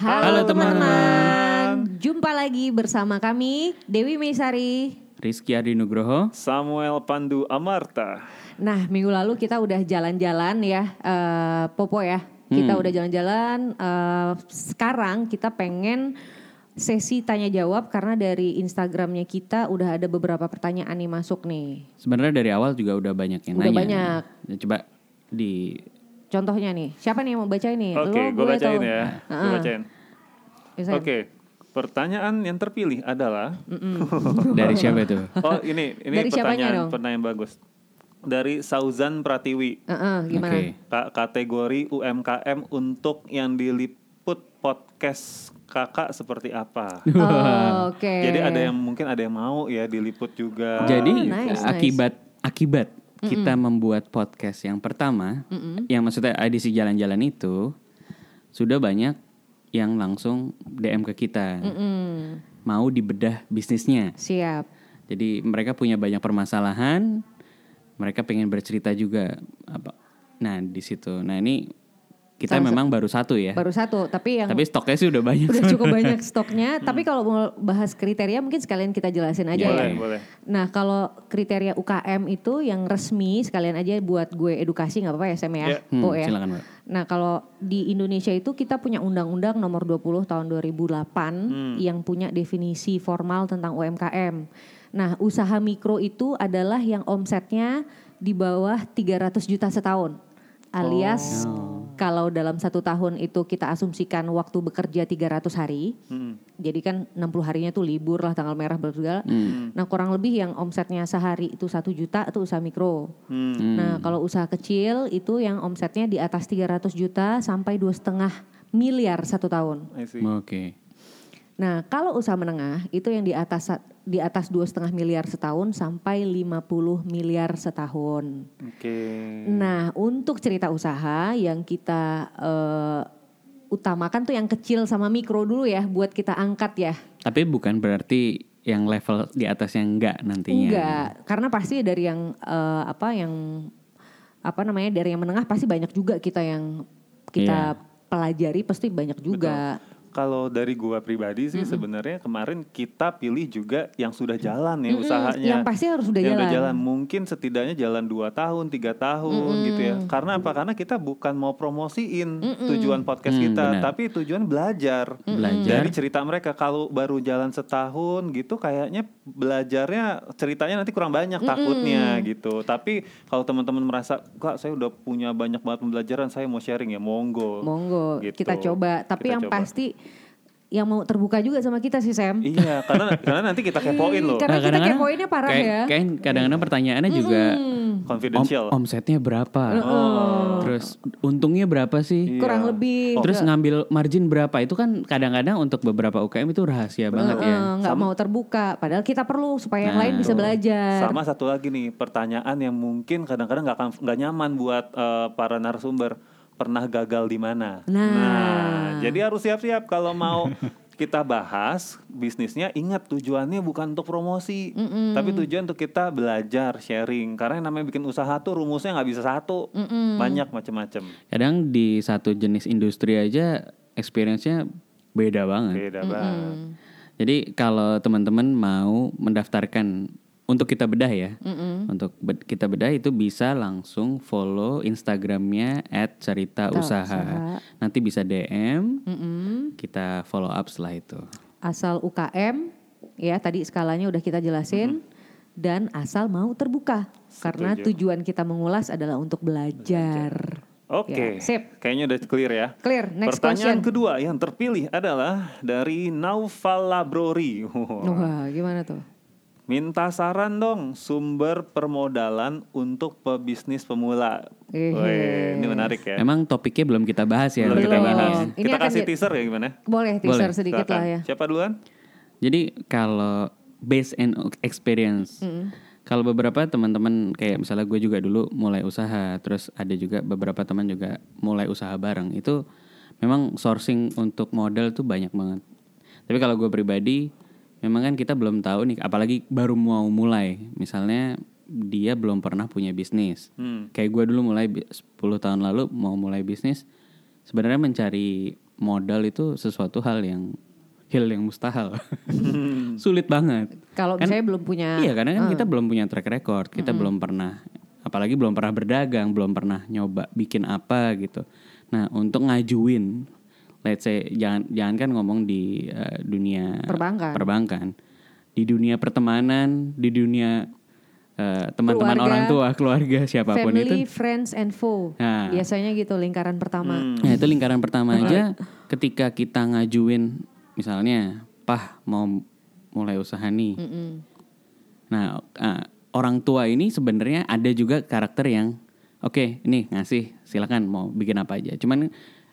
Halo teman-teman. Jumpa lagi bersama kami Dewi Meisari. Rizky Adi Nugroho. Samuel Pandu Amarta. Nah, minggu lalu kita udah jalan-jalan ya, eh, Popo ya. Kita Hmm. udah jalan-jalan. eh, sekarang kita pengen sesi tanya jawab karena dari Instagramnya kita udah ada beberapa pertanyaan nih masuk nih. Sebenarnya dari awal juga udah banyak yang Udah nanya. banyak. Ya, coba di Contohnya nih, siapa nih yang mau baca ini? Oke, Lo gue bacain tahu. ya. Gue Heeh. bacain. Bisa. Oke, pertanyaan yang terpilih adalah dari siapa itu? Oh, ini ini Dari pertanyaan dong? pertanyaan bagus. Dari Sauzan Pratiwi. Heeh, gimana? Oke. Ka- kategori UMKM untuk yang diliput podcast kakak seperti apa? Oh, Oke. Jadi ada yang mungkin ada yang mau ya diliput juga. Jadi nice, nice. akibat akibat kita membuat podcast yang pertama, yang maksudnya edisi jalan-jalan itu sudah banyak yang langsung DM ke kita, Mm, mau dibedah bisnisnya. siap. Jadi mereka punya banyak permasalahan, mereka pengen bercerita juga apa. Nah di situ, nah ini kita Salah memang baru satu ya, Baru satu, tapi yang tapi stoknya sih udah banyak. udah cukup banyak stoknya. Tapi kalau mau bahas kriteria mungkin sekalian kita jelasin aja boleh, ya. boleh. Nah kalau kriteria UKM itu yang resmi sekalian aja buat gue edukasi nggak apa-apa ya Sam ya, Ya. Hmm, Po ya. silakan Mbak. Nah kalau di Indonesia itu kita punya undang-undang nomor 20 tahun 2008 yang punya definisi formal tentang UMKM. Nah usaha mikro itu adalah yang omsetnya di bawah 300 juta setahun. Alias kalau dalam satu tahun itu kita asumsikan waktu bekerja 300 hari. Hmm. Jadi kan 60 harinya tuh libur lah tanggal merah segala. Hmm. Nah kurang lebih yang omsetnya sehari itu satu juta itu usaha mikro. Hmm. Nah kalau usaha kecil itu yang omsetnya di atas 300 juta sampai dua setengah miliar satu tahun. I see. Nah kalau usaha menengah itu yang di atas di atas dua setengah miliar setahun sampai 50 miliar setahun. Oke. Nah untuk cerita usaha yang kita eh, utamakan tuh yang kecil sama mikro dulu ya buat kita angkat ya. Tapi bukan berarti yang level di atasnya enggak nantinya. Enggak, karena pasti dari yang eh, apa yang apa namanya dari yang menengah pasti banyak juga kita yang kita pelajari pasti banyak juga. Kalau dari gua pribadi sih sebenarnya kemarin kita pilih juga yang sudah jalan ya Mm-mm, usahanya. yang pasti harus udah yang jalan. udah jalan mungkin setidaknya jalan 2 tahun, tiga tahun gitu ya. Karena apa? Karena kita bukan mau promosiin tujuan podcast Hmm, kita, benar. tapi tujuan belajar. Belajar. Dari cerita mereka kalau baru jalan setahun gitu kayaknya belajarnya ceritanya nanti kurang banyak takutnya gitu. Tapi kalau teman-teman merasa, "Kak, saya udah punya banyak banget pembelajaran, saya mau sharing ya, monggo." Monggo Gitu. kita coba, tapi Kita yang coba. pasti yang mau terbuka juga sama kita sih Sam. Iya, karena karena nanti kita kepoin loh. Karena kita kadang-kadang kepoinnya parah kayak- ya. Kayak kadang-kadang pertanyaannya juga Confidential. om, omsetnya berapa? Terus untungnya berapa sih? Iya. Kurang lebih Terus ngambil margin berapa? Itu kan kadang-kadang untuk beberapa UKM itu rahasia banget ya. Eh, nggak mau terbuka, padahal kita perlu supaya yang Nah, lain bisa belajar. Sama satu lagi nih pertanyaan yang mungkin kadang-kadang nggak akan nggak nyaman buat eh, para narasumber pernah gagal di mana. Nah. jadi harus siap-siap kalau mau kita bahas bisnisnya ingat tujuannya bukan untuk promosi, tapi tujuan untuk kita belajar sharing. Karena yang namanya bikin usaha tuh rumusnya nggak bisa satu, banyak macam-macam. Kadang di satu jenis industri aja experience-nya beda banget. Beda banget. Jadi kalau teman-teman mau mendaftarkan untuk kita bedah ya, untuk be- kita bedah itu bisa langsung follow Instagramnya @cerita usaha. Nanti bisa DM, Mm-mm. kita follow up setelah itu. Asal UKM, ya tadi skalanya udah kita jelasin, dan asal mau terbuka. Karena tujuan kita mengulas adalah untuk belajar. Oke, Ya, sip. kayaknya udah clear ya. Clear, next Pertanyaan question. kedua yang terpilih adalah dari Naufal Labrori. Wah, gimana tuh? Minta saran dong sumber permodalan untuk pebisnis pemula. Wih, ini menarik ya. Emang topiknya belum kita bahas ya. Belum kita bahas. Ini kita kasih teaser ya gimana? Boleh teaser sedikit Silakan. lah ya. Siapa duluan? Jadi kalau based and experience, kalau beberapa teman-teman kayak misalnya gue juga dulu mulai usaha, terus ada juga beberapa teman juga mulai usaha bareng. Itu memang sourcing untuk modal tuh banyak banget. Tapi kalau gue pribadi, memang kan kita belum tahu nih, apalagi baru mau mulai. Misalnya dia belum pernah punya bisnis. Hmm. Kayak gue dulu mulai bi- 10 tahun lalu mau mulai bisnis, sebenarnya mencari modal itu sesuatu hal yang hal yang mustahil. Sulit banget. Kalau Kan- misalnya belum punya Iya, karena kan kita belum punya track record, kita belum pernah apalagi belum pernah berdagang, belum pernah nyoba bikin apa gitu. Nah, untuk ngajuin let's say jangan jangan kan ngomong di eh, dunia Perbankan. perbankan. Di dunia pertemanan, di dunia eh, teman-teman Keluarga, orang tua, keluarga siapa pun family, itu. friends and foe. Nah. Biasanya gitu lingkaran pertama. Nah, itu lingkaran pertama aja ketika kita ngajuin misalnya, "Pah, mau mulai usaha nih." Nah, ah, orang tua ini sebenarnya ada juga karakter yang oke, ini ngasih, silakan mau bikin apa aja. Cuman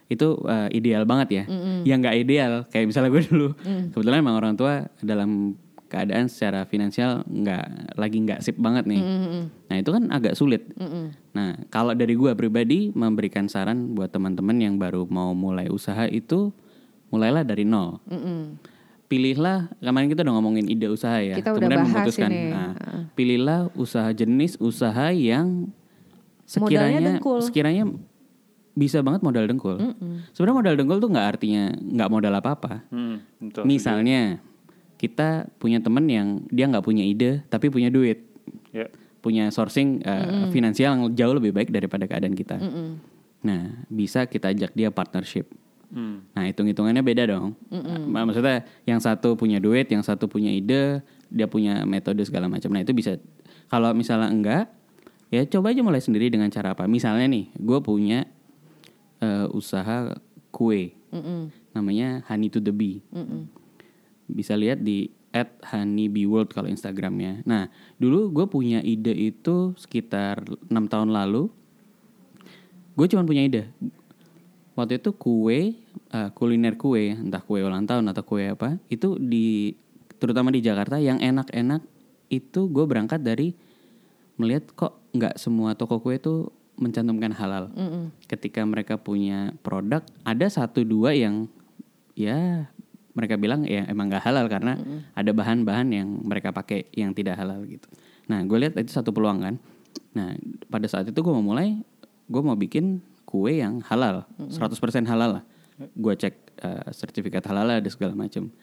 itu eh, ideal banget ya. Yang nggak ideal kayak misalnya gue dulu. Kebetulan emang orang tua dalam keadaan secara finansial nggak lagi nggak sip banget nih. Nah, itu kan agak sulit. Nah, kalau dari gue pribadi memberikan saran buat teman-teman yang baru mau mulai usaha itu mulailah dari nol. Pilihlah kemarin kita udah ngomongin ide usaha ya. Kita udah kemudian bahas memutuskan. ini. Nah, pilihlah usaha jenis usaha yang sekiranya sekiranya bisa banget modal dengkul. Sebenarnya modal dengkul tuh nggak artinya nggak modal apa-apa. Betul. Misalnya kita punya temen yang dia nggak punya ide tapi punya duit, Ya. punya sourcing uh, finansial yang jauh lebih baik daripada keadaan kita. Nah, bisa kita ajak dia partnership. Hmm. Nah, hitung-hitungannya beda dong. Nah, Maksudnya yang satu punya duit, yang satu punya ide, dia punya metode segala macam. Nah, itu bisa kalau misalnya enggak, ya coba aja mulai sendiri dengan cara apa. Misalnya nih, gue punya eh, usaha kue. Namanya Honey to the Bee. Bisa lihat di at honeybeeworld kalau Instagramnya. Nah, dulu gue punya ide itu sekitar enam tahun lalu. Gue cuma punya ide. Waktu itu kue, eh, kuliner kue, entah kue ulang tahun atau kue apa, itu di terutama di Jakarta yang enak-enak itu gue berangkat dari melihat kok nggak semua toko kue itu mencantumkan halal. Ketika mereka punya produk, ada satu dua yang ya mereka bilang ya emang nggak halal karena ada bahan-bahan yang mereka pakai yang tidak halal gitu. Nah, gue lihat itu satu peluang kan. Nah, pada saat itu gue mau mulai, gue mau bikin kue yang halal, 100% halal lah. Gue cek eh, sertifikat halal ada segala macam.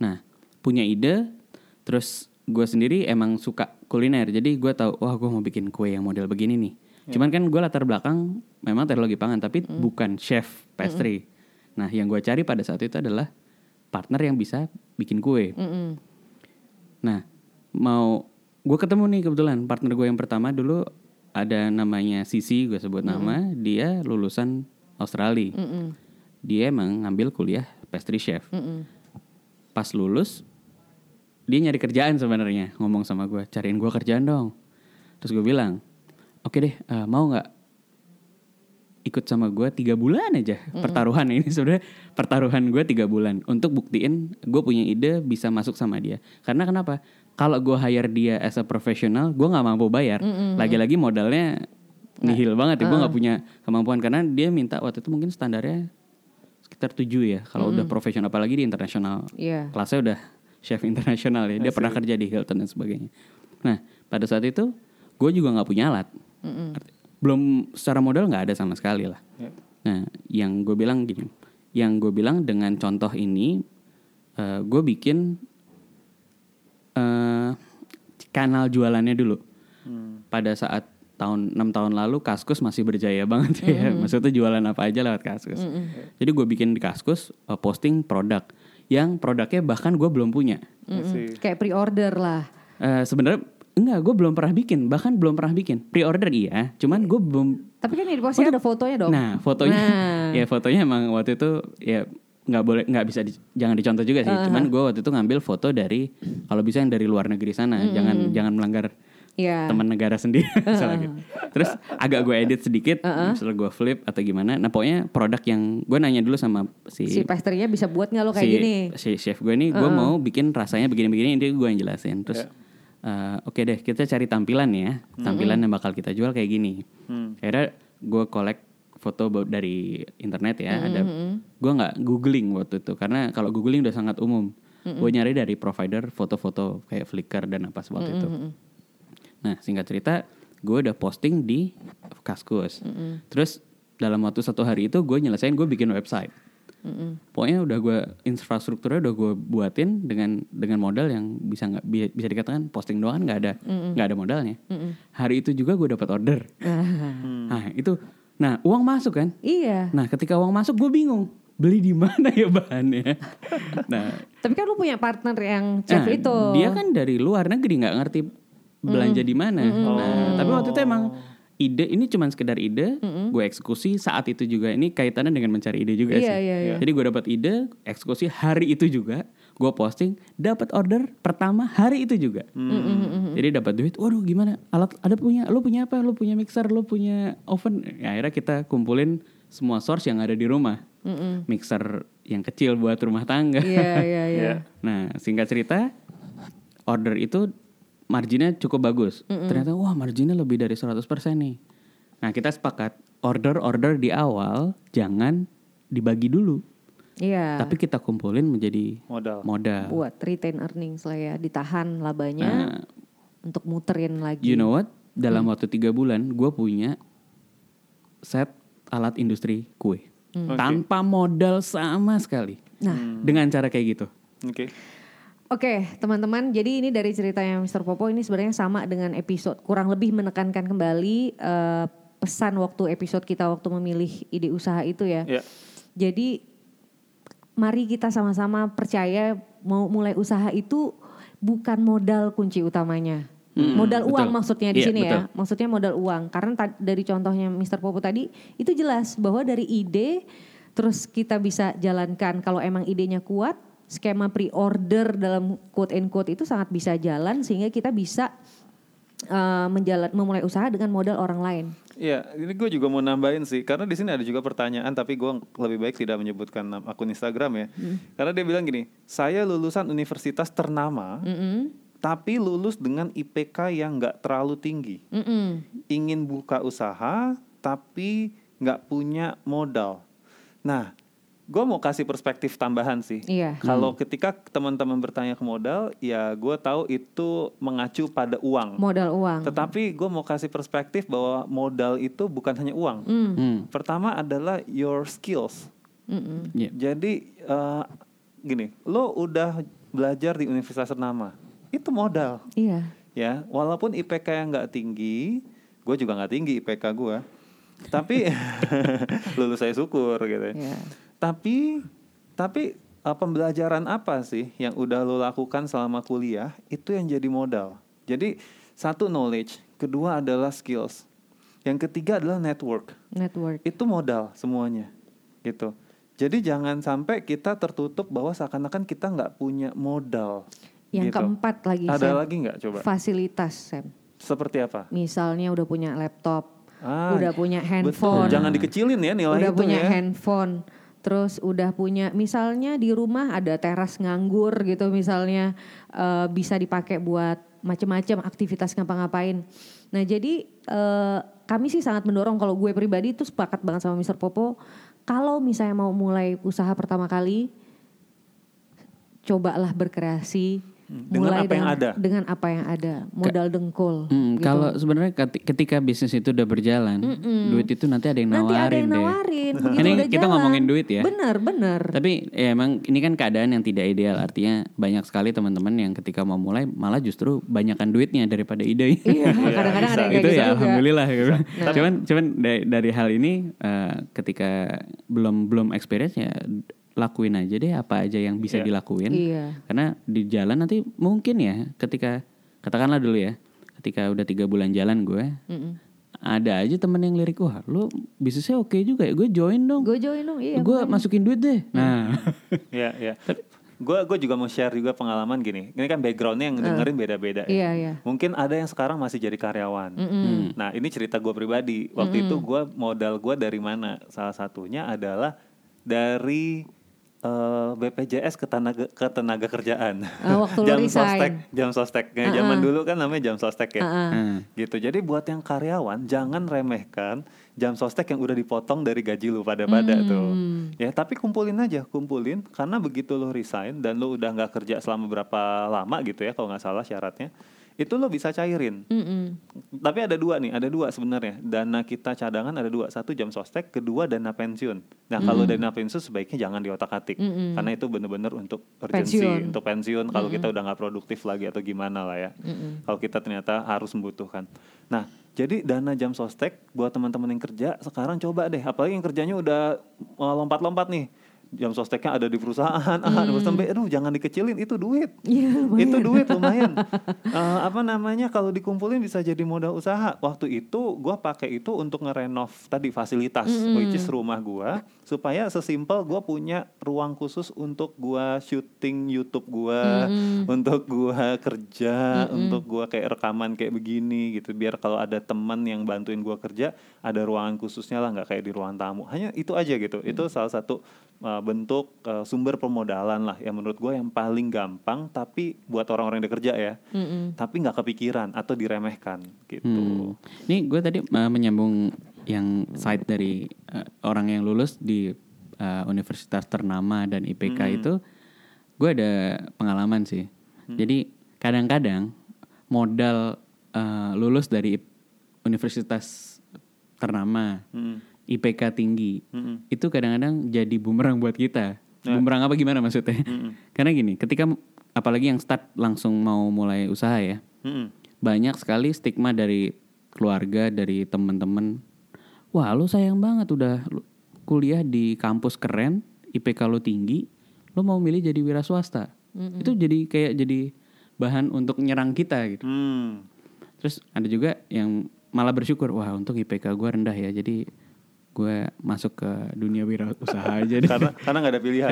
Nah, punya ide, terus gue sendiri emang suka kuliner, jadi gue tahu, wah gue mau bikin kue yang model begini nih. Cuman kan gue latar belakang memang teknologi pangan, tapi bukan chef pastry. Nah, yang gue cari pada saat itu adalah partner yang bisa bikin kue. Nah, mau gue ketemu nih kebetulan partner gue yang pertama dulu ada namanya Sisi, gue sebut nama. Dia lulusan Australia. Dia emang ngambil kuliah pastry chef. Pas lulus, dia nyari kerjaan sebenarnya. Ngomong sama gue, cariin gue kerjaan dong. Terus gue bilang, oke deh, eh, mau nggak ikut sama gue tiga bulan aja pertaruhan ini? Sebenarnya pertaruhan gue tiga bulan. Untuk buktiin gue punya ide bisa masuk sama dia. Karena kenapa? Kalau gue hire dia as a professional gue nggak mampu bayar. Lagi-lagi modalnya nihil banget ya gue nggak punya kemampuan. Karena dia minta waktu itu mungkin standarnya sekitar tujuh ya kalau udah profesional. Apalagi di internasional. Iya. kelasnya udah chef internasional ya dia pernah kerja di Hilton dan sebagainya. Nah pada saat itu gue juga nggak punya alat Arti- belum secara modal nggak ada sama sekali lah. Ya. nah yang gue bilang gini yang gue bilang dengan contoh ini eh, gue bikin eh, kanal jualannya dulu. Pada saat tahun enam tahun lalu Kaskus masih berjaya banget ya. Maksudnya jualan apa aja lewat Kaskus. Jadi gue bikin di Kaskus eh, posting produk yang produknya bahkan gue belum punya. See. Kayak pre-order lah. Eh, sebenarnya enggak gue belum pernah bikin. Bahkan belum pernah bikin. Pre-order iya cuman gue belum Tapi kan ini pasti ada fotonya dong. nah fotonya. Nah. ya fotonya emang waktu itu ya nggak boleh nggak bisa di- jangan dicontoh juga sih. Cuman gue waktu itu ngambil foto dari kalau bisa yang dari luar negeri sana. Jangan jangan melanggar Iya. teman negara sendiri. Misalnya gitu. terus agak gue edit sedikit misalnya gue flip atau gimana. Nah pokoknya produk yang gue nanya dulu sama si Si pastry-nya bisa buat nggak lo kayak si, gini? si chef gue ini gue mau bikin rasanya begini-begini dia gue yang jelasin. Terus eh, oke deh kita cari tampilan ya. Tampilan yang bakal kita jual kayak gini. Hmm. akhirnya gue collect foto dari internet ya ada gue nggak googling waktu itu karena kalau googling udah sangat umum. Gue nyari dari provider foto-foto kayak Flickr dan apa waktu itu. nah singkat cerita gue udah posting di Kaskus. Terus dalam waktu satu hari itu gue nyelesain gue bikin website Pokoknya udah gue infrastrukturnya udah gue buatin dengan dengan modal yang bisa nggak bi- bisa dikatakan posting doang kan nggak ada nggak ada modalnya. Hari itu juga gue dapat order. Nah itu, nah uang masuk kan. Iya. Nah ketika uang masuk gue bingung beli di mana ya bahannya. nah Tapi kan lu punya partner yang chef Nah, itu. Dia kan dari luar negeri nggak ngerti belanja di mana. Nah, tapi waktu itu emang ide ini cuman sekedar ide, gue eksekusi saat itu juga. Ini kaitannya dengan mencari ide juga Iya, sih. iya, iya. Jadi gue dapat ide, eksekusi hari itu juga, gue posting, dapat order pertama hari itu juga. Jadi dapat duit, waduh gimana? Alat ada punya, lu punya apa? Lu punya mixer, lu punya oven. Ya, akhirnya kita kumpulin semua source yang ada di rumah. Mixer yang kecil buat rumah tangga. Iya, iya. Iya. Nah, singkat cerita, order itu marginnya cukup bagus. Ternyata wah marginnya lebih dari 100% nih. Nah, kita sepakat order-order di awal jangan dibagi dulu, Iya. tapi kita kumpulin menjadi Modal. modal. buat retain earnings lah ya, ditahan labanya Nah, untuk muterin lagi. you know what? Dalam waktu tiga bulan, gue punya set alat industri kue tanpa modal sama sekali. Nah, Dengan cara kayak gitu. Oke. Oke, teman-teman. Jadi ini dari ceritanya Mr. Popo ini sebenarnya sama dengan episode kurang lebih menekankan kembali eh, pesan waktu episode kita waktu memilih ide usaha itu ya. Ya. Jadi mari kita sama-sama percaya mau mulai usaha itu bukan modal kunci utamanya. Hmm, modal betul. uang maksudnya di Iya, sini ya. betul. Maksudnya modal uang. Karena ta- dari contohnya Mr. Popo tadi itu jelas bahwa dari ide terus kita bisa jalankan kalau emang idenya kuat, skema pre-order dalam quote and quote itu sangat bisa jalan sehingga kita bisa eh, menjalan memulai usaha dengan modal orang lain. Iya, ini gue juga mau nambahin sih, karena di sini ada juga pertanyaan, tapi gue lebih baik tidak menyebutkan akun Instagram ya, karena dia bilang gini, saya lulusan universitas ternama, Mm-mm. tapi lulus dengan IPK yang nggak terlalu tinggi, Mm-mm. ingin buka usaha, tapi nggak punya modal. Nah, gue mau kasih perspektif tambahan sih. Iya. Kalau ketika teman-teman bertanya ke modal, ya gue tahu itu mengacu pada uang. Modal uang. Tetapi gue mau kasih perspektif bahwa modal itu bukan hanya uang. Mm. Hmm. Pertama adalah your skills. Mm-mm. Iya. Jadi eh, gini, lo udah belajar di universitas ternama, itu modal, Iya. ya. Walaupun IPK yang nggak tinggi, gue juga nggak tinggi IPK gue, tapi lulus saya syukur gitu. ya. Tapi tapi eh, pembelajaran apa sih yang udah lo lakukan selama kuliah itu yang jadi modal. Jadi satu knowledge, kedua adalah skills. Yang ketiga adalah network. Network. Itu modal semuanya. Gitu. Jadi jangan sampai kita tertutup bahwa seakan-akan kita nggak punya modal. Yang gitu. keempat lagi Ada Sam. lagi nggak coba? Fasilitas Sam. Seperti apa? Misalnya udah punya laptop, Ah, udah punya Betul. handphone, Jangan dikecilin ya nilai udah itu punya ya. handphone, terus udah punya misalnya di rumah ada teras nganggur gitu misalnya eh, bisa dipakai buat macam-macam aktivitas ngapa-ngapain. Nah jadi eh, kami sih sangat mendorong kalau gue pribadi itu sepakat banget sama Mr. Popo kalau misalnya mau mulai usaha pertama kali cobalah berkreasi dengan mulai apa yang dengan, ada. dengan apa yang ada modal dengkul Hmm, gitu. Kalau sebenarnya keti- ketika bisnis itu udah berjalan, duit itu nanti ada yang nanti nawarin ada yang deh. nawarin begitu Ini udah kita jalan. ngomongin duit ya. bener bener Tapi ya emang ini kan keadaan yang tidak ideal. Artinya banyak sekali teman-teman yang ketika mau mulai malah justru banyakkan duitnya daripada ide. iya kadang-kadang ada yang kayak itu gitu ya juga. alhamdulillah gitu. Cuman cuman dari, dari hal ini eh, ketika belum belum experience ya lakuin aja deh apa aja yang bisa Iya. dilakuin. Iya. Karena di jalan nanti mungkin ya ketika katakanlah dulu ya ketika udah tiga bulan jalan gue Mm-mm. ada aja temen yang lirik wah lu bisnisnya oke juga ya gue join dong gue join dong iya gue masukin duit deh nah Ya, ya. Gue gue juga mau share juga pengalaman gini. Ini kan backgroundnya yang dengerin beda-beda. ya. iya iya Mungkin ada yang sekarang masih jadi karyawan. Nah ini cerita gue pribadi. Waktu itu gue modal gue dari mana? Salah satunya adalah dari eh, BPJS ke tenaga ke tenaga kerjaan. Ah, waktu lu jam resign. sostek, jam sostek. Ya, Zaman dulu kan namanya jam sostek ya. Hmm. Gitu. Jadi buat yang karyawan jangan remehkan jam sostek yang udah dipotong dari gaji lu pada-pada tuh. Ya, tapi kumpulin aja, kumpulin karena begitu lu resign dan lu udah nggak kerja selama berapa lama gitu ya kalau nggak salah syaratnya. Itu lo bisa cairin. Mm-mm. Tapi ada dua nih, ada dua sebenarnya. Dana kita cadangan ada dua, satu jam sostek, kedua dana pensiun. Nah kalau dana pensiun sebaiknya jangan diotak-atik, karena itu bener-bener untuk urgensi, Pensiun. untuk pensiun. Kalau kita udah nggak produktif lagi atau gimana lah ya. Kalau kita ternyata harus membutuhkan. Nah jadi dana jam sostek buat teman-teman yang kerja sekarang coba deh, apalagi yang kerjanya udah uh, lompat-lompat nih. Jam sosteknya ada di perusahaan, ah, perusahaan. B, aduh jangan dikecilin, itu duit. Iya, itu duit lumayan. Eh, apa namanya kalau dikumpulin bisa jadi modal usaha. Waktu itu gua pakai itu untuk ngerenov tadi fasilitas which is rumah gua supaya sesimpel gua punya ruang khusus untuk gua syuting YouTube gua untuk gua kerja untuk gua kayak rekaman kayak begini gitu. Biar kalau ada teman yang bantuin gua kerja ada ruangan khususnya lah nggak kayak di ruang tamu. Hanya itu aja gitu. Itu salah satu uh, bentuk uh, sumber pemodalan lah yang menurut gue yang paling gampang tapi buat orang-orang yang kerja ya. Tapi nggak kepikiran atau diremehkan gitu. Hmm. Ini gue tadi uh, menyambung yang side dari uh, orang yang lulus di uh, universitas ternama dan IPK itu, gue ada pengalaman sih. Jadi kadang-kadang modal uh, lulus dari universitas ternama, Mm. IPK tinggi, Mm-mm. itu kadang-kadang jadi bumerang buat kita. Bumerang apa gimana maksudnya? Karena gini, ketika apalagi yang start langsung mau mulai usaha ya, Mm-mm. banyak sekali stigma dari keluarga, dari teman-teman. Wah, lu sayang banget udah kuliah di kampus keren, IPK lu tinggi, lu mau milih jadi wira swasta. Itu jadi kayak jadi bahan untuk nyerang kita gitu. Hmm. Terus ada juga yang malah bersyukur, wah untuk IPK gua rendah ya, jadi gue masuk ke dunia wirausaha aja deh. karena karena nggak ada pilihan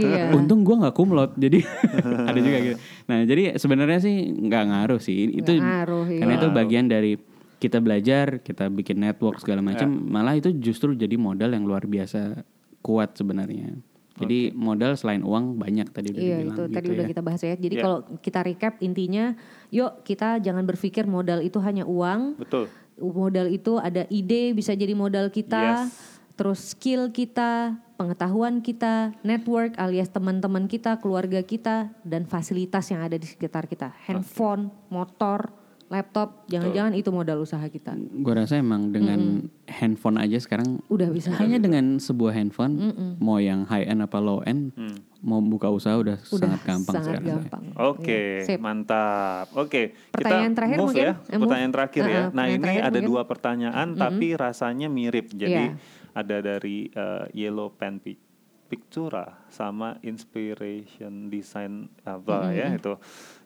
Iya. Untung gue nggak kumlot, jadi ada juga gitu. Nah jadi sebenarnya sih nggak ngaruh sih. Itu ngaruh, iya. karena itu bagian dari kita belajar, kita bikin network segala macam. Malah itu justru jadi modal yang luar biasa kuat sebenarnya. Jadi modal selain uang banyak tadi udah Iya dibilang itu gitu tadi ya. udah kita bahas ya. Jadi Iya. kalau kita recap intinya, yuk kita jangan berpikir modal itu hanya uang. betul Modal itu ada ide bisa jadi modal kita, Yes. terus skill kita, pengetahuan kita, network alias teman-teman kita, keluarga kita, dan fasilitas yang ada di sekitar kita. Handphone, motor, laptop, jangan-jangan itu modal usaha kita. Gue rasa emang dengan handphone aja sekarang Udah bisa. hanya dengan sebuah handphone, mau yang high end apa low end, mau buka usaha udah, Udah sangat gampang sangat sekarang. gampang. Oke, Iya, sip. mantap. Oke, Pertanyaan kita terakhir move mungkin? ya. Eh, move. Pertanyaan terakhir ya. Uh-uh, Nah, pertanyaan ini ada mungkin. dua pertanyaan tapi rasanya mirip. Jadi Iya. ada dari uh, Yellow Pen Pic- Pictura sama Inspiration Design apa ya itu.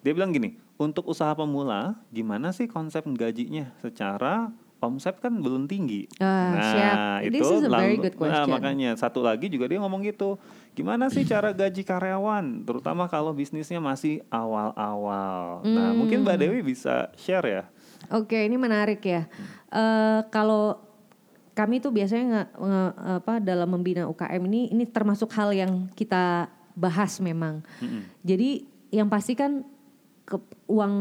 Dia bilang gini, untuk usaha pemula gimana sih konsep gajinya secara omset kan belum tinggi. Ah, siap. This is a very good nah, question. makanya satu lagi juga dia ngomong gitu. Gimana sih cara gaji karyawan, terutama kalau bisnisnya masih awal-awal. Nah, Hmm. mungkin Mbak Dewi bisa share ya. Oke, ini menarik ya. Eh, kalau kami tuh biasanya nge- nge- apa dalam membina UKM ini ini termasuk hal yang kita bahas memang. Jadi yang pasti kan ke, uang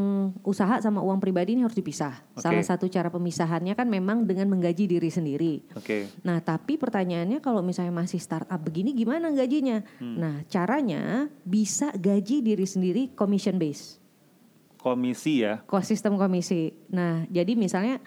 usaha sama uang pribadi ini harus dipisah. Oke. Salah satu cara pemisahannya kan memang dengan menggaji diri sendiri. Oke. Nah, tapi pertanyaannya kalau misalnya masih startup begini gimana gajinya? Nah, caranya bisa gaji diri sendiri commission base. Komisi ya. Kos sistem komisi. Nah, jadi misalnya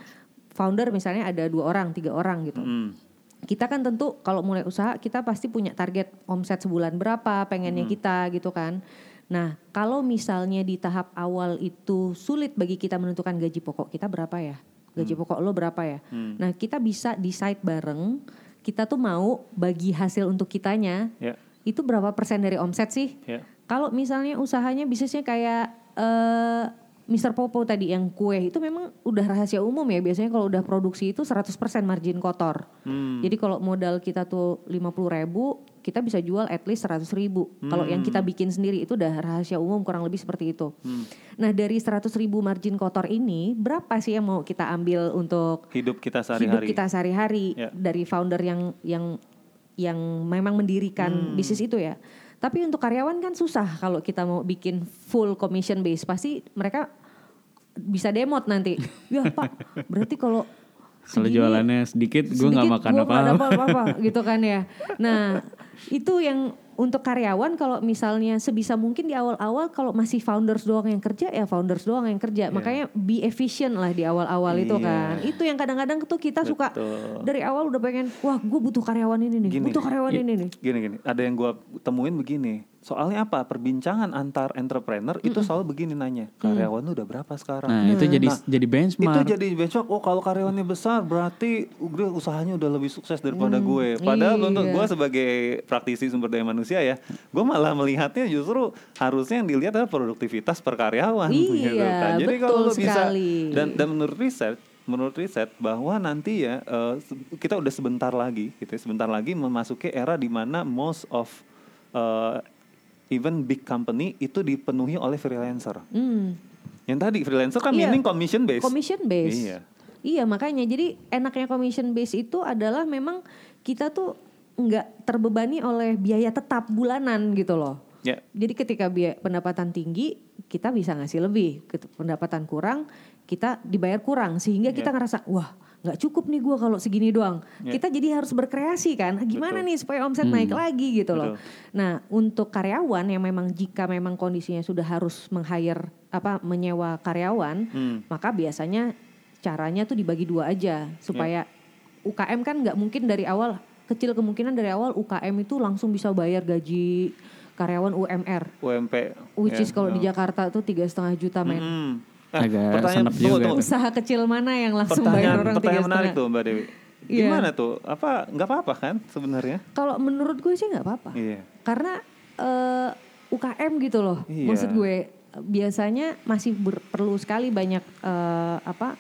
founder misalnya ada dua orang, tiga orang gitu. Mm. Kita kan tentu kalau mulai usaha kita pasti punya target omset sebulan berapa, pengennya kita gitu kan. Nah, kalau misalnya di tahap awal itu sulit bagi kita menentukan gaji pokok kita berapa ya? Gaji pokok lo berapa ya? Nah, kita bisa decide bareng. Kita tuh mau bagi hasil untuk kitanya Ya. itu berapa persen dari omset sih? Ya. Kalau misalnya usahanya bisnisnya kayak eh Mr. Popo tadi yang kue itu memang udah rahasia umum ya biasanya kalau udah produksi itu 100% margin kotor. Hmm. Jadi kalau modal kita tuh 50 ribu kita bisa jual at least 100 ribu. Kalau yang kita bikin sendiri itu udah rahasia umum kurang lebih seperti itu. Nah dari 100 ribu margin kotor ini berapa sih yang mau kita ambil untuk Hidup kita hidup sehari-hari. kita sehari-hari Ya. dari founder yang yang yang memang mendirikan bisnis itu ya. Tapi untuk karyawan kan susah kalau kita mau bikin full commission base pasti mereka bisa demot nanti. Ya Pak, berarti kalau Kalau jualannya sedikit, gue nggak makan apa-apa gitu kan ya. Nah itu yang untuk karyawan kalau misalnya sebisa mungkin di awal-awal kalau masih founders doang yang kerja ya founders doang yang kerja. Makanya be efficient lah di awal-awal itu Iya. kan. Itu yang kadang-kadang tuh kita suka Betul. dari awal udah pengen wah gue butuh karyawan ini nih, butuh karyawan gi- ini nih. Gini gini, ada yang gua temuin begini. Soalnya apa? Perbincangan antar entrepreneur itu selalu begini nanya, karyawan lu udah berapa sekarang? Nah, itu jadi Nah, jadi benchmark. Itu jadi benchmark. Oh, kalau karyawannya besar berarti usahanya udah lebih sukses daripada gue. Padahal iya. untuk gue sebagai praktisi sumber daya manusia ya, gue malah melihatnya justru harusnya yang dilihat adalah produktivitas per karyawan. gitu Iya, Jadi betul kalau lo bisa sekali. dan dan menurut riset menurut riset bahwa nanti ya se- kita udah sebentar lagi gitu ya, sebentar lagi memasuki era di mana most of eh, even big company itu dipenuhi oleh freelancer. Hmm. Yang tadi freelancer kan Iya. meaning commission based. Commission base. Iya. Iya makanya jadi enaknya commission base itu adalah memang kita tuh nggak terbebani oleh biaya tetap bulanan gitu loh. Ya. Jadi ketika biaya pendapatan tinggi kita bisa ngasih lebih, pendapatan kurang kita dibayar kurang sehingga kita Ya. ngerasa wah nggak cukup nih gua kalau segini doang. Ya. Kita jadi harus berkreasi kan. Gimana Betul. nih supaya omset naik lagi gitu loh. Betul. Nah, untuk karyawan yang memang jika memang kondisinya sudah harus meng-hire apa menyewa karyawan, Hmm. maka biasanya caranya tuh dibagi dua aja supaya UKM kan nggak mungkin dari awal kecil kemungkinan dari awal UKM itu langsung bisa bayar gaji karyawan UMR, UMP. which ya. is kalau di Jakarta tuh tiga setengah juta men. Hmm. Agak senep tunggu, juga. tunggu. Usaha kecil mana yang langsung bayar Pertanyaan, orang tiga pertanyaan menarik tuh Mbak Dewi. Iya. Gimana tuh? Apa nggak apa-apa kan sebenarnya? Kalau menurut gue sih nggak apa-apa. Iya. karena eh, UKM gitu loh Iya. maksud gue biasanya masih ber- perlu sekali banyak eh, apa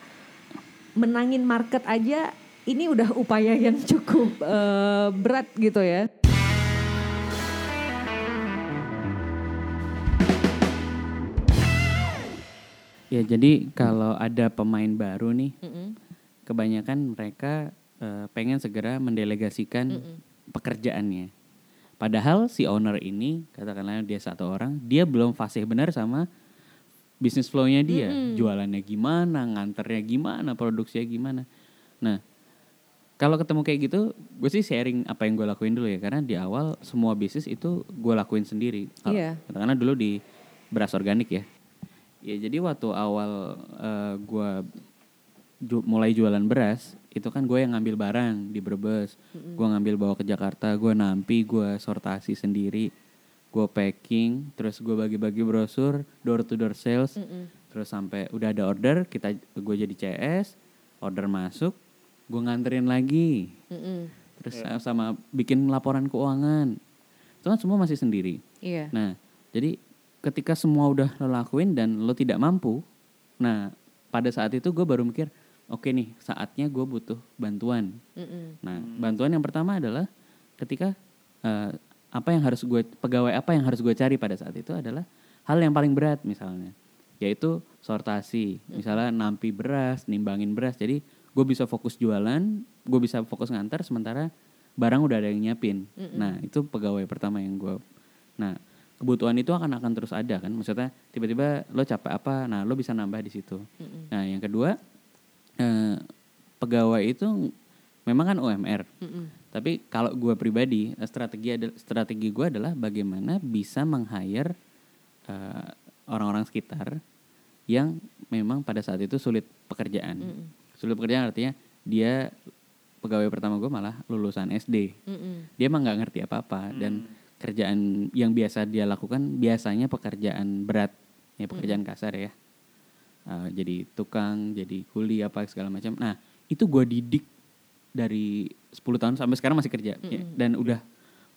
menangin market aja ini udah upaya yang cukup eh, berat gitu ya Ya jadi kalau ada pemain baru nih, kebanyakan mereka eh, pengen segera mendelegasikan pekerjaannya. Padahal si owner ini, katakanlah dia satu orang, dia belum fasih benar sama bisnis flow-nya dia. Jualannya gimana, nganternya gimana, produksinya gimana. Nah, kalau ketemu kayak gitu, gue sih sharing apa yang gue lakuin dulu ya. Karena di awal semua bisnis itu gue lakuin sendiri. Kalau- Iya. Katakanlah dulu di beras organik ya. Ya jadi waktu awal eh, gua ju- mulai jualan beras itu kan gue yang ngambil barang di Brebes, gua ngambil bawa ke Jakarta, gua nampi, gua sortasi sendiri, gua packing, terus gua bagi-bagi brosur, door to door sales, terus sampai udah ada order kita gue jadi CS, order masuk, gua nganterin lagi, terus sama bikin laporan keuangan, itu kan semua masih sendiri. iya. Nah, jadi ketika semua udah lo lakuin dan lo tidak mampu, nah pada saat itu gue baru mikir, oke nih saatnya gue butuh bantuan. Nah, bantuan yang pertama adalah ketika eh, apa yang harus gue pegawai apa yang harus gue cari pada saat itu adalah hal yang paling berat misalnya, yaitu sortasi, misalnya nampi beras, nimbangin beras. Jadi gue bisa fokus jualan, gue bisa fokus ngantar sementara barang udah ada yang nyiapin. Nah, itu pegawai pertama yang gue. Nah, kebutuhan itu akan akan terus ada kan. Maksudnya tiba-tiba lo capek apa, nah lo bisa nambah di situ. Nah, yang kedua eh, pegawai itu memang kan UMR. Tapi kalau gue pribadi strategi ada strategi gue adalah bagaimana bisa meng-hire eh, orang-orang sekitar yang memang pada saat itu sulit pekerjaan. Sulit pekerjaan artinya dia pegawai pertama gue malah lulusan SD. Dia emang nggak ngerti apa-apa dan kerjaan yang biasa dia lakukan biasanya pekerjaan berat, ya pekerjaan kasar ya. Eh, jadi tukang, jadi kuli apa segala macam. Nah itu gue didik dari 10 tahun sampai sekarang masih kerja ya, dan udah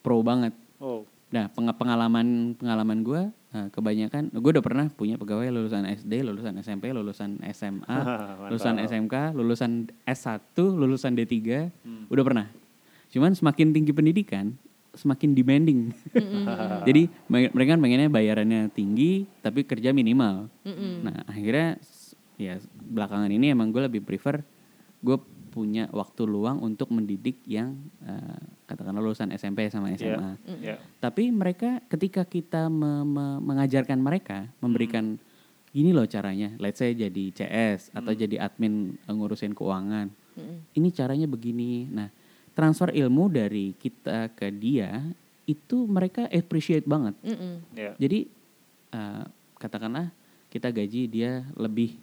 pro banget. Oh. Nah, peng- pengalaman pengalaman gue kebanyakan gue udah pernah punya pegawai lulusan SD, lulusan SMP, lulusan SMA, lulusan. SMK, lulusan S1, lulusan D3, udah pernah. Cuman semakin tinggi pendidikan, semakin demanding. Jadi me- mereka kan pengennya bayarannya tinggi tapi kerja minimal. Nah, akhirnya ya belakangan ini emang gue lebih prefer gue punya waktu luang untuk mendidik yang eh, katakanlah lulusan SMP sama SMA. Ya. Tapi mereka ketika kita me- me- mengajarkan mereka, memberikan gini loh caranya, let's say jadi CS atau jadi admin eh, ngurusin keuangan. Ini caranya begini. Nah, transfer ilmu dari kita ke dia itu mereka appreciate banget. Mm-mm. Ya. Jadi uh, katakanlah kita gaji dia lebih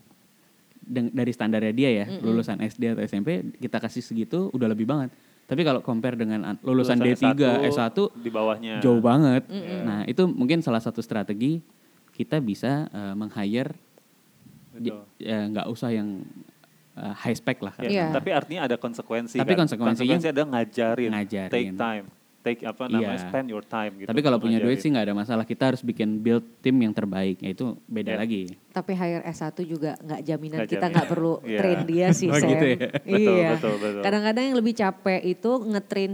dari standarnya dia ya, lulusan SD atau SMP kita kasih segitu udah lebih banget. Tapi kalau compare dengan an- lulusan, D3, S1, di bawahnya. jauh banget. Nah, itu mungkin salah satu strategi kita bisa uh, meng-hire ya nggak usah yang uh, high spec lah. Ya, Iya. Tapi artinya ada konsekuensi Tapi kan. konsekuensinya- Konsekuensi ada ngajarin, Ngajarin. take time, take apa namanya Iya. spend your time gitu. Tapi kalau punya duit sih nggak ada masalah. Kita harus bikin build tim yang terbaik. Ya itu beda Iya. lagi. Tapi hire S1 juga nggak jaminan Nggak kita nggak perlu Iya. train dia sih, Oh, Sam. gitu ya? Betul, iya. betul, betul. Kadang-kadang yang lebih capek itu ngetrain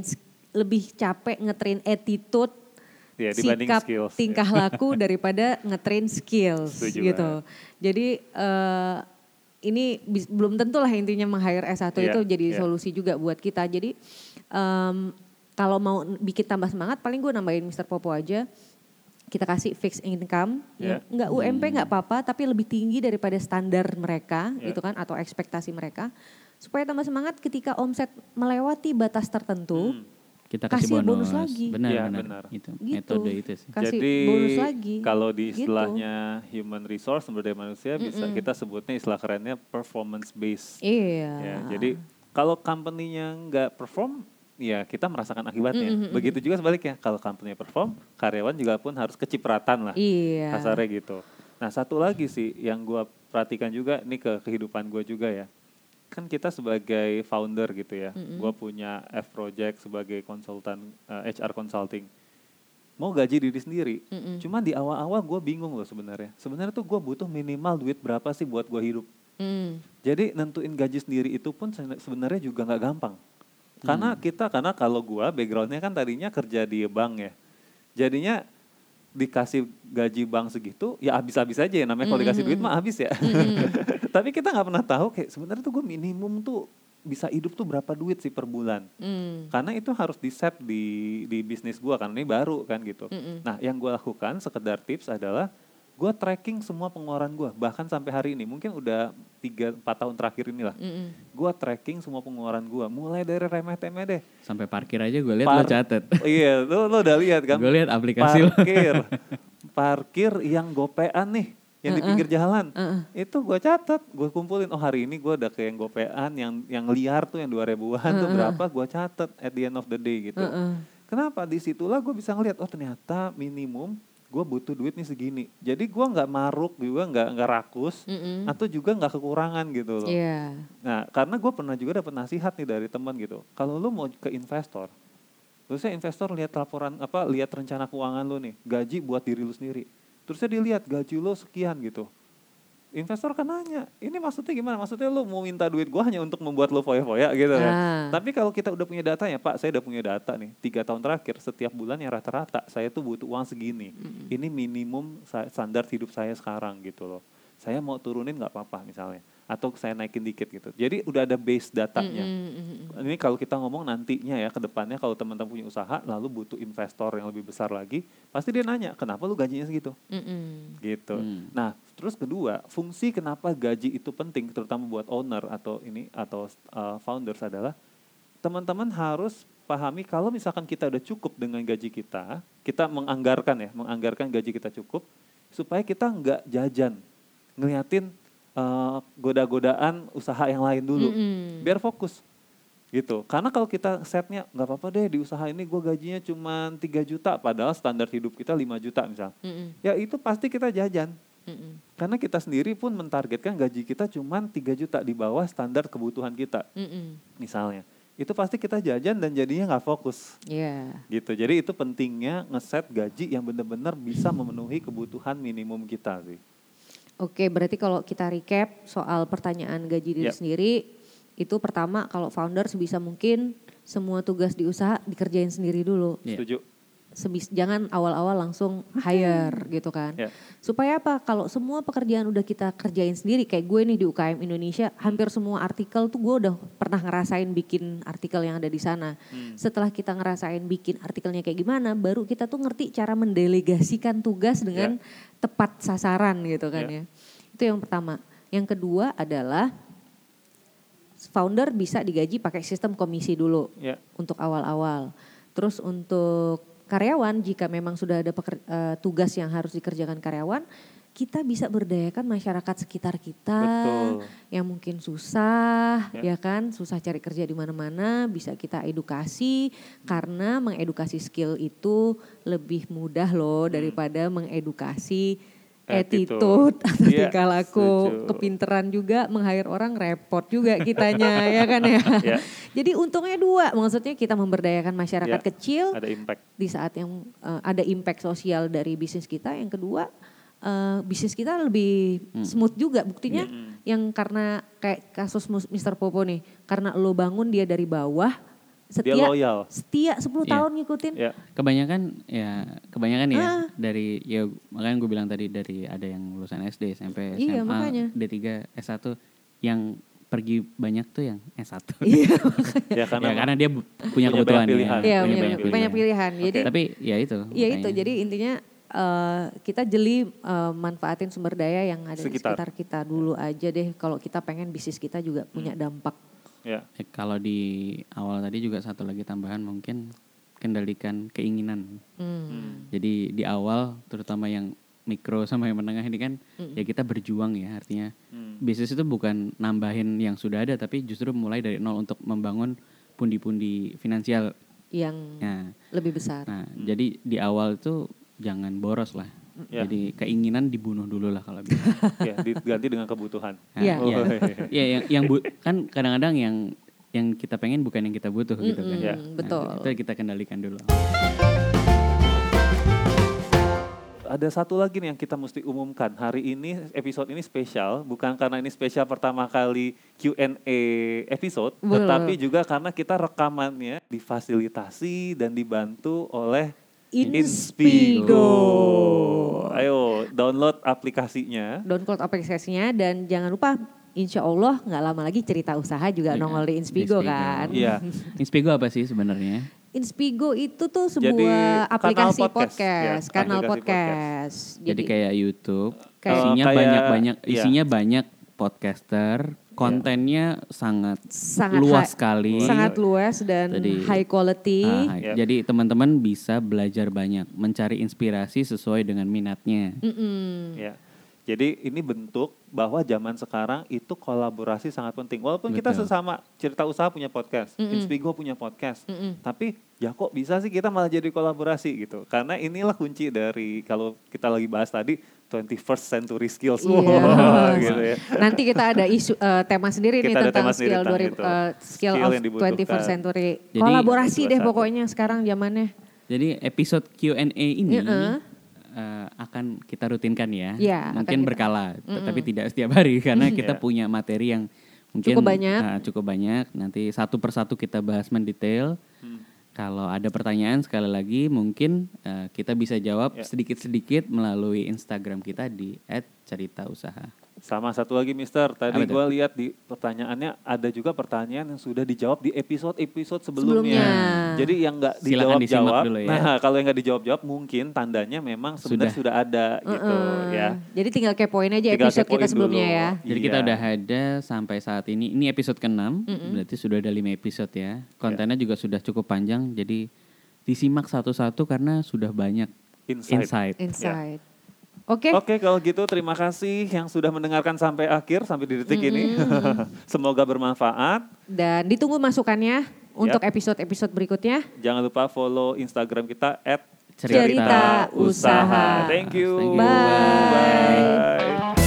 lebih capek ngetrain attitude dibanding sikap skills, ya. tingkah laku daripada ngetrain skills Setuju gitu. Jadi eh, ini bis- belum tentu lah intinya meng-hire S1 Iya, itu jadi iya. solusi juga buat kita. Jadi em, kalau mau bikin tambah semangat paling gue nambahin Mr. Popo aja. Kita kasih fixed income, ya, nggak UMP nggak apa-apa, tapi lebih tinggi daripada standar mereka, Iya. gitu kan, atau ekspektasi mereka, supaya tambah semangat ketika omset melewati batas tertentu, Hmm. Kita kasih, Kasih bonus lagi. Benar, Iya, benar. benar. Itu Gitu. metode itu sih. kasih Jadi bonus lagi. kalau di Gitu. istilahnya human resource sumber daya manusia bisa kita sebutnya istilah kerennya performance based. Iya. Ya, jadi kalau company-nya nggak perform, ya kita merasakan akibatnya. Begitu juga sebaliknya, kalau company perform, karyawan juga pun harus kecipratan lah, Iya. kasarnya gitu. Nah satu lagi sih yang gua perhatikan juga, ini ke kehidupan gue juga ya. Kan kita sebagai founder gitu ya, gua punya F Project sebagai konsultan eh, HR consulting. Mau gaji diri sendiri, cuman di awal-awal gue bingung loh sebenarnya. Sebenarnya tuh gue butuh minimal duit berapa sih buat gua hidup. Mm. Jadi nentuin gaji sendiri itu pun sebenarnya juga nggak gampang. Karena kita karena kalau gua backgroundnya kan tadinya kerja di bank ya. Jadinya dikasih gaji bank segitu ya habis-habis aja ya namanya kalau dikasih duit mah habis ya. Tapi kita nggak pernah tahu kayak sebenarnya tuh gue minimum tuh bisa hidup tuh berapa duit sih per bulan. Mm. Karena itu harus di set di di bisnis gua kan ini baru kan gitu. Nah, yang gua lakukan sekedar tips adalah gua tracking semua pengeluaran gua bahkan sampai hari ini mungkin udah 3 4 tahun terakhir inilah. Mm-mm. Gua tracking semua pengeluaran gua mulai dari remeh-temeh deh. Sampai parkir aja gue lihat lo Par- catet. iya, lu lu udah lihat kan? Gue lihat aplikasi lo. parkir. parkir yang gopean nih yang di pinggir jalan. Itu gua catat, gua kumpulin oh hari ini gua udah ke yang gopean yang yang liar tuh yang 2000-an tuh berapa gua catat at the end of the day gitu. Kenapa? Di situlah gue bisa ngeliat oh ternyata minimum gue butuh duit nih segini. Jadi gua nggak maruk juga nggak nggak rakus Mm-mm. atau juga nggak kekurangan gitu loh. Iya. Nah, karena gue pernah juga dapat nasihat nih dari teman gitu. Kalau lu mau ke investor, terusnya investor lihat laporan apa, lihat rencana keuangan lu nih, gaji buat diri lu sendiri. Terusnya dilihat gaji lu sekian gitu. Investor kan nanya, ini maksudnya gimana? Maksudnya lu mau minta duit gua hanya untuk membuat lu foya-foya gitu kan? Ah. Tapi kalau kita udah punya data ya, Pak, saya udah punya data nih. Tiga tahun terakhir, setiap bulan yang rata-rata saya tuh butuh uang segini. Ini minimum standar hidup saya sekarang gitu loh. Saya mau turunin nggak apa-apa misalnya, atau saya naikin dikit gitu. Jadi udah ada base datanya. Ini kalau kita ngomong nantinya ya ke depannya kalau teman-teman punya usaha lalu butuh investor yang lebih besar lagi, pasti dia nanya, "Kenapa lu gajinya segitu?" Mm-mm. gitu. Hmm. Nah, terus kedua, fungsi kenapa gaji itu penting terutama buat owner atau ini atau uh, founders adalah teman-teman harus pahami kalau misalkan kita udah cukup dengan gaji kita, kita menganggarkan ya, menganggarkan gaji kita cukup supaya kita nggak jajan, ngeliatin uh, goda-godaan usaha yang lain dulu, Mm-mm. biar fokus gitu. Karena kalau kita setnya nggak apa-apa deh di usaha ini gue gajinya cuma 3 juta, padahal standar hidup kita 5 juta misal, Mm-mm. ya itu pasti kita jajan. Mm-mm. Karena kita sendiri pun mentargetkan gaji kita cuma 3 juta di bawah standar kebutuhan kita Mm-mm. misalnya. Itu pasti kita jajan dan jadinya nggak fokus Iya. gitu. Jadi itu pentingnya ngeset gaji yang benar-benar bisa memenuhi kebutuhan minimum kita sih. Oke, berarti kalau kita recap soal pertanyaan gaji diri Yap. sendiri, itu pertama kalau founder sebisa mungkin semua tugas di usaha dikerjain sendiri dulu. Iya. Setuju? Sebis, jangan awal-awal langsung hire gitu kan. Ya. Supaya apa? Kalau semua pekerjaan udah kita kerjain sendiri, kayak gue nih di UKM Indonesia, hampir semua artikel tuh gue udah pernah ngerasain bikin artikel yang ada di sana. Hmm. Setelah kita ngerasain bikin artikelnya kayak gimana, baru kita tuh ngerti cara mendelegasikan tugas dengan tepat sasaran gitu kan Ya. ya. Itu yang pertama. Yang kedua adalah founder bisa digaji pakai sistem komisi dulu Ya. untuk awal-awal. Terus untuk karyawan jika memang sudah ada peker- eh, tugas yang harus dikerjakan karyawan, kita bisa berdayakan masyarakat sekitar kita Betul. yang mungkin susah, Ya. ya kan, susah cari kerja di mana-mana, bisa kita edukasi karena mengedukasi skill itu lebih mudah loh daripada mengedukasi Attitude. attitude, atau Iya, tingkah laku, setuju. kepinteran juga, meng-hire orang repot juga kitanya, ya kan ya. Ya. Jadi untungnya dua, maksudnya kita memberdayakan masyarakat Ya, kecil Ada impact. di saat yang uh, ada impact sosial dari bisnis kita. Yang kedua, uh, bisnis kita lebih smooth juga. Buktinya yang karena kayak kasus Mr. Popo nih, karena lo bangun dia dari bawah, setia, Dia loyal. setia 10 Iya. tahun ngikutin. Ya. Kebanyakan ya kebanyakan ya Ah. dari ya makanya gue bilang tadi dari ada yang lulusan SD, SMP, Iya, SMA, makanya. D3, S1 yang pergi banyak tuh yang S1. Iya, Ya karena, ya karena dia punya punya kebutuhan banyak pilihan. ya, Iya, punya punya banyak banyak pilihan. Jadi Tapi ya itu. ya itu. makanya. Jadi intinya uh, kita jeli uh, manfaatin sumber daya yang ada Sekitar. di sekitar kita dulu aja deh. Kalau kita pengen bisnis kita juga punya dampak. Ya. Eh, kalau di awal tadi juga satu lagi tambahan mungkin kendalikan keinginan. Hmm. Jadi di awal terutama yang mikro sama yang menengah ini kan ya kita berjuang ya artinya Hmm. bisnis itu bukan nambahin yang sudah ada tapi justru mulai dari nol untuk membangun pundi-pundi finansial. Yang Nah, lebih besar. nah jadi di awal itu jangan boros lah. Ya. Jadi keinginan dibunuh dulu lah kalau bisa. ya, diganti dengan kebutuhan. Nah, Iya. iya. Oh, Iya, yang, yang bu- kan kadang-kadang yang yang kita pengen bukan yang kita butuh gitu kan. Ya. Nah, betul. itu kita kendalikan dulu. Ada satu lagi nih yang kita mesti umumkan. Hari ini episode ini spesial, bukan karena ini spesial pertama kali Q&A episode, Betul. tetapi juga karena kita rekamannya difasilitasi dan dibantu oleh Inspigo. Ayo download aplikasinya. download aplikasinya dan jangan lupa insya Allah nggak lama lagi cerita usaha juga Iya, nongol di Inspigo, Inspigo. kan. Iya. Inspigo apa sih sebenarnya? Inspigo itu tuh Jadi, sebuah kanal aplikasi podcast, podcast, ya, kanal aplikasi podcast. Jadi, kayak YouTube, Kayak- isinya banyak-banyak, iya. isinya banyak podcaster, kontennya sangat, sangat luas sekali. sangat luas dan Jadi, high quality. Ah, Yep. Jadi teman-teman bisa belajar banyak, mencari inspirasi sesuai dengan minatnya. Mm-mm. Ya. Jadi ini bentuk bahwa zaman sekarang itu kolaborasi sangat penting. Walaupun kita Betul. sesama cerita usaha punya podcast, Mm-mm. Inspigo punya podcast, Mm-mm. tapi ya kok bisa sih kita malah jadi kolaborasi gitu? Karena inilah kunci dari kalau kita lagi bahas tadi 21st century skills. Iya. Wah, gitu ya. Nanti kita ada isu eh, tema sendiri nih Kita ada tentang tema sendiri skill tentang 2000, itu. eh, skill, Skill of yang dibutuhkan. 21st century. Jadi- Kolaborasi deh 21. pokoknya sekarang zamannya. Jadi episode Q&A ini Heeh. Eh, akan kita rutinkan ya. Iya, akan mungkin kita- berkala, tapi tidak setiap hari karena kita Iya. punya materi yang mungkin Cukup banyak. eh, cukup banyak. Nanti satu persatu kita bahas mendetail. Hmm. Kalau ada pertanyaan sekali lagi mungkin eh, kita bisa jawab Ya. sedikit-sedikit melalui Instagram kita di @ceritausaha. Sama satu lagi Mister, tadi gue lihat di pertanyaannya ada juga pertanyaan yang sudah dijawab di episode-episode Sebelumnya. sebelumnya. Jadi yang nggak Silakan disimak dijawab-jawab, dulu ya. nah kalau yang nggak dijawab-jawab mungkin tandanya memang sebenarnya sudah, ada gitu Heeh. ya. Jadi tinggal kepoin aja Tinggal episode kita sebelumnya dulu. ya. Jadi kita Iya. udah ada sampai saat ini. Ini episode ke-6, berarti sudah ada 5 episode ya. Kontennya juga sudah cukup panjang, jadi disimak satu-satu karena sudah banyak Insight. insight. Insight. Oke. Oke kalau gitu terima kasih yang sudah mendengarkan sampai akhir sampai di detik ini. Semoga bermanfaat. Dan ditunggu masukannya untuk episode-episode berikutnya. Jangan lupa follow Instagram kita Cerita Usaha. Thank you. Thank you. Bye. Bye.